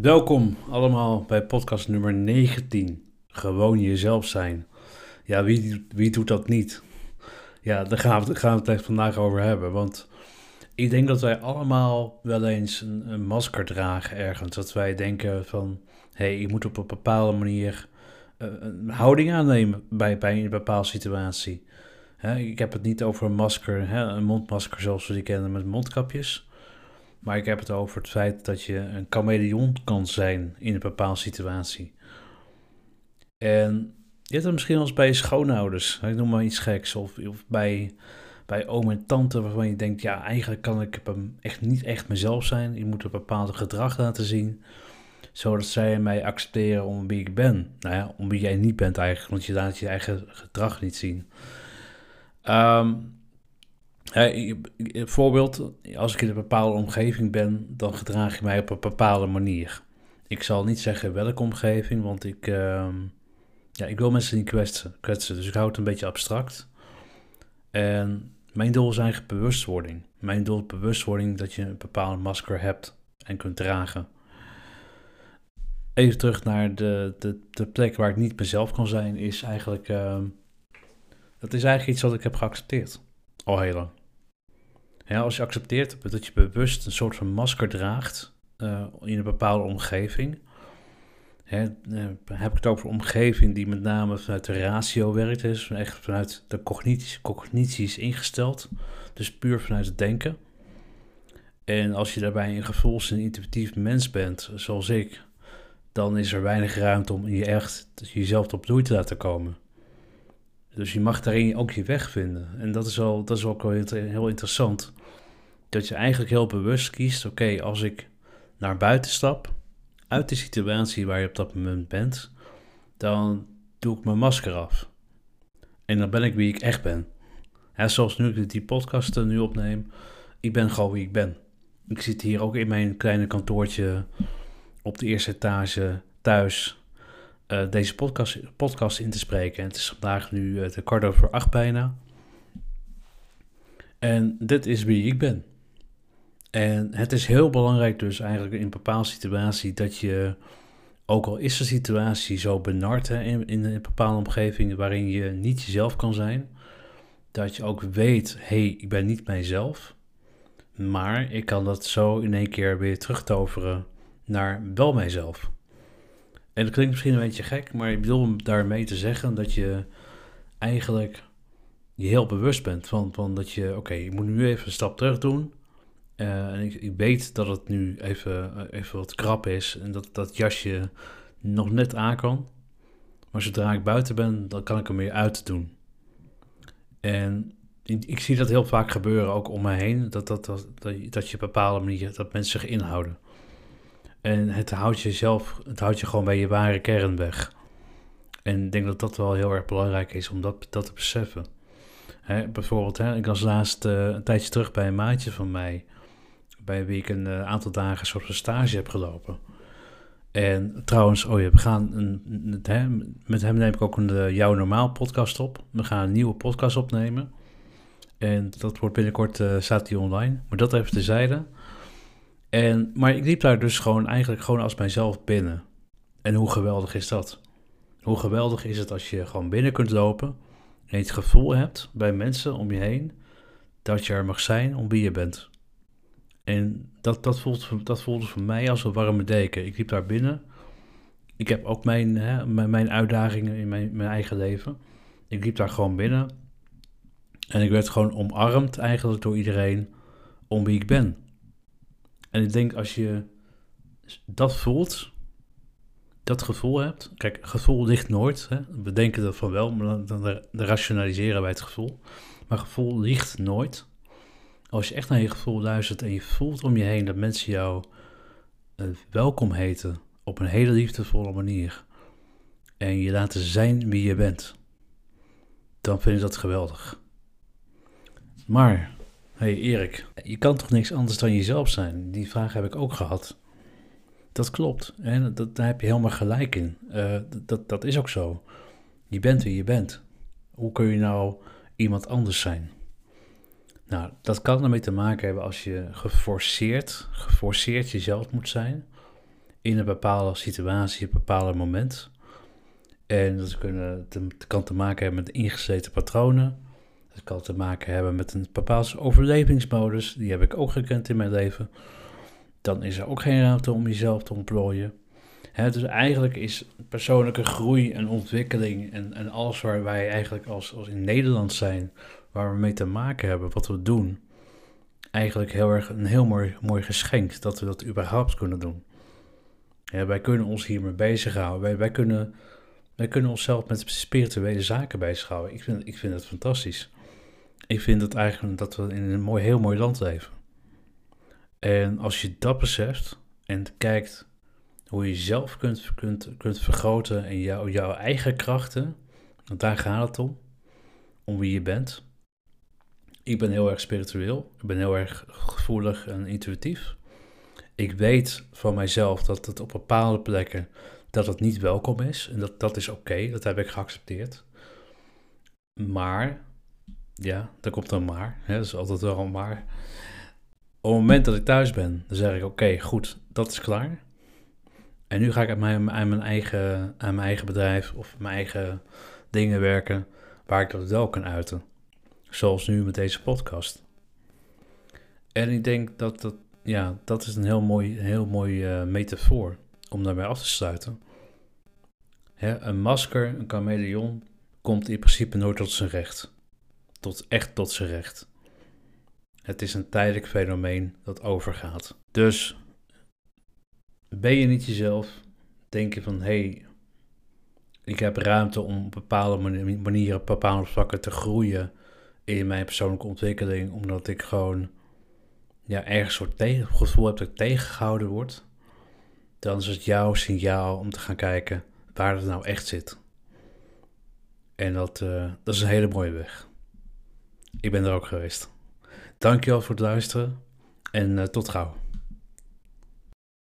Welkom allemaal bij podcast nummer 19. Gewoon jezelf zijn. Ja, wie, wie doet dat niet? Ja, daar gaan we, gaan we het vandaag over hebben. Want ik denk dat wij allemaal wel eens een, masker dragen ergens. Dat wij denken van, hé, hey, moet op een bepaalde manier uh, een houding aannemen bij, bij een bepaalde situatie. Ik heb het niet over een masker, een mondmasker zoals we die kennen met mondkapjes. Maar ik heb het over het feit dat je een chameleon kan zijn in een bepaalde situatie. En je hebt het misschien eens bij je schoonouders, ik noem maar iets geks, of, of bij, bij oom en tante waarvan je denkt, ja, eigenlijk kan ik echt niet echt mezelf zijn. Je moet een bepaalde gedrag laten zien, zodat zij mij accepteren om wie ik ben. Nou ja, om wie jij niet bent eigenlijk, want je laat je eigen gedrag niet zien. Um, bijvoorbeeld, als ik in een bepaalde omgeving ben, dan gedraag ik mij op een bepaalde manier. Ik zal niet zeggen welke omgeving, want ik, uh, ja, ik wil mensen niet kwetsen, kwetsen. Dus ik hou het een beetje abstract. En mijn doel is eigenlijk bewustwording. Mijn doel is bewustwording dat je een bepaalde masker hebt en kunt dragen. Even terug naar de, de, de plek waar ik niet mezelf kan zijn, is eigenlijk. Uh, dat is eigenlijk iets wat ik heb geaccepteerd. Al heel lang. Ja, als je accepteert dat je bewust een soort van masker draagt uh, in een bepaalde omgeving. Hè, uh, heb ik het over omgeving die met name vanuit de ratio werkt, dus echt vanuit de cognitie is ingesteld. Dus puur vanuit het denken. En als je daarbij een gevoels- en intuïtief mens bent, zoals ik, dan is er weinig ruimte om je echt jezelf op bloei te laten komen. Dus je mag daarin ook je weg vinden. En dat is, al, dat is ook heel interessant. Dat je eigenlijk heel bewust kiest: oké, als ik naar buiten stap, uit de situatie waar je op dat moment bent, dan doe ik mijn masker af. En dan ben ik wie ik echt ben. Ja, zoals nu ik die podcast nu opneem, ik ben gewoon wie ik ben. Ik zit hier ook in mijn kleine kantoortje op de eerste etage thuis uh, deze podcast, podcast in te spreken. En het is vandaag nu uh, de kwart over acht bijna. En dit is wie ik ben. En het is heel belangrijk dus eigenlijk in een bepaalde situatie dat je, ook al is de situatie zo benard in een bepaalde omgeving waarin je niet jezelf kan zijn, dat je ook weet, hé, hey, ik ben niet mijzelf, maar ik kan dat zo in één keer weer terugtoveren naar wel mijzelf. En dat klinkt misschien een beetje gek, maar ik bedoel daarmee te zeggen dat je eigenlijk je heel bewust bent van, van dat je, oké, ik moet nu even een stap terug doen. Uh, en ik, ik, weet dat het nu even, even wat krap is en dat dat jasje nog net aan kan. Maar zodra ik buiten ben, dan kan ik hem weer uit doen. En ik, ik zie dat heel vaak gebeuren, ook om me heen, dat, dat, dat, dat, dat je op bepaalde manier, dat mensen zich inhouden. En het houdt jezelf, het houdt je gewoon bij je ware kern weg. En ik denk dat dat wel heel erg belangrijk is om dat, dat te beseffen. Hè, bijvoorbeeld, hè, ik was laatst uh, een tijdje terug bij een maatje van mij, bij wie ik een uh, aantal dagen soort van stage heb gelopen. En trouwens, oh ja, we gaan een, hè, met hem neem ik ook een uh, Jouw Normaal podcast op. We gaan een nieuwe podcast opnemen. En dat wordt binnenkort, staat die online. Maar dat even tezijde. En, maar ik liep daar dus gewoon eigenlijk gewoon als mijzelf binnen. En hoe geweldig is dat? Hoe geweldig is het als je gewoon binnen kunt lopen en het gevoel hebt bij mensen om je heen dat je er mag zijn om wie je bent. En dat, dat, voelt, dat voelde voor mij als een warme deken. Ik liep daar binnen. Ik heb ook mijn, hè, mijn, mijn uitdagingen in mijn, mijn eigen leven. Ik liep daar gewoon binnen. En ik werd gewoon omarmd eigenlijk door iedereen om wie ik ben. En ik denk als je dat voelt, dat gevoel hebt. Kijk, gevoel ligt nooit. Hè? We denken dat van wel, maar dan, dan, rationaliseren wij het gevoel. Maar gevoel ligt nooit. Als je echt naar je gevoel luistert en je voelt om je heen dat mensen jou uh, welkom heten op een hele liefdevolle manier. En je laten zijn wie je bent. Dan vind ik dat geweldig. Maar hey Erik, je kan toch niks anders dan jezelf zijn? Die vraag heb ik ook gehad. Dat klopt. En dat, daar heb je helemaal gelijk in. Uh, dat, dat is ook zo. Je bent wie je bent. Hoe kun je nou iemand anders zijn? Nou, dat kan ermee te maken hebben als je geforceerd, geforceerd jezelf moet zijn. in een bepaalde situatie, een bepaald moment. En dat het kan te maken hebben met ingesleten patronen. Het kan te maken hebben met een bepaalde overlevingsmodus. Die heb ik ook gekend in mijn leven. Dan is er ook geen ruimte om jezelf te ontplooien. dus eigenlijk is persoonlijke groei en ontwikkeling en, en alles waar wij eigenlijk als, als in Nederland zijn, waar we mee te maken hebben, wat we doen, eigenlijk heel erg een heel mooi, mooi geschenk dat we dat überhaupt kunnen doen. wij kunnen ons hiermee bezighouden. Wij, wij, kunnen, wij kunnen onszelf met spirituele zaken bezighouden. Ik vind, ik vind het fantastisch. Ik vind het eigenlijk dat we in een mooi, heel mooi land leven. En als je dat beseft en kijkt hoe je jezelf kunt, kunt, kunt vergroten en jou, jouw eigen krachten, want daar gaat het om, om wie je bent. Ik ben heel erg spiritueel, ik ben heel erg gevoelig en intuïtief. Ik weet van mijzelf dat het op bepaalde plekken dat het niet welkom is en dat, dat is oké, dat heb ik geaccepteerd. Maar, ja, daar komt dan maar, hè, dat is altijd wel een maar op het moment dat ik thuis ben, dan zeg ik: Oké, goed, dat is klaar. En nu ga ik aan mijn, mijn eigen, aan mijn eigen bedrijf of mijn eigen dingen werken waar ik dat wel kan uiten. Zoals nu met deze podcast. En ik denk dat dat, ja, dat is een heel mooi, heel mooi uh, metafoor om daarbij af te sluiten. Hè, een masker, een chameleon, komt in principe nooit tot zijn recht. Tot echt tot zijn recht. Het is een tijdelijk fenomeen dat overgaat. Dus ben je niet jezelf, denk je van hé, hey, ik heb ruimte om op bepaalde manieren, op bepaalde vlakken te groeien in mijn persoonlijke ontwikkeling, omdat ik gewoon ja, ergens soort gevoel heb dat ik tegengehouden word, dan is het jouw signaal om te gaan kijken waar het nou echt zit. En dat, uh, dat is een hele mooie weg. Ik ben er ook geweest. Dankjewel voor het luisteren en uh, tot gauw.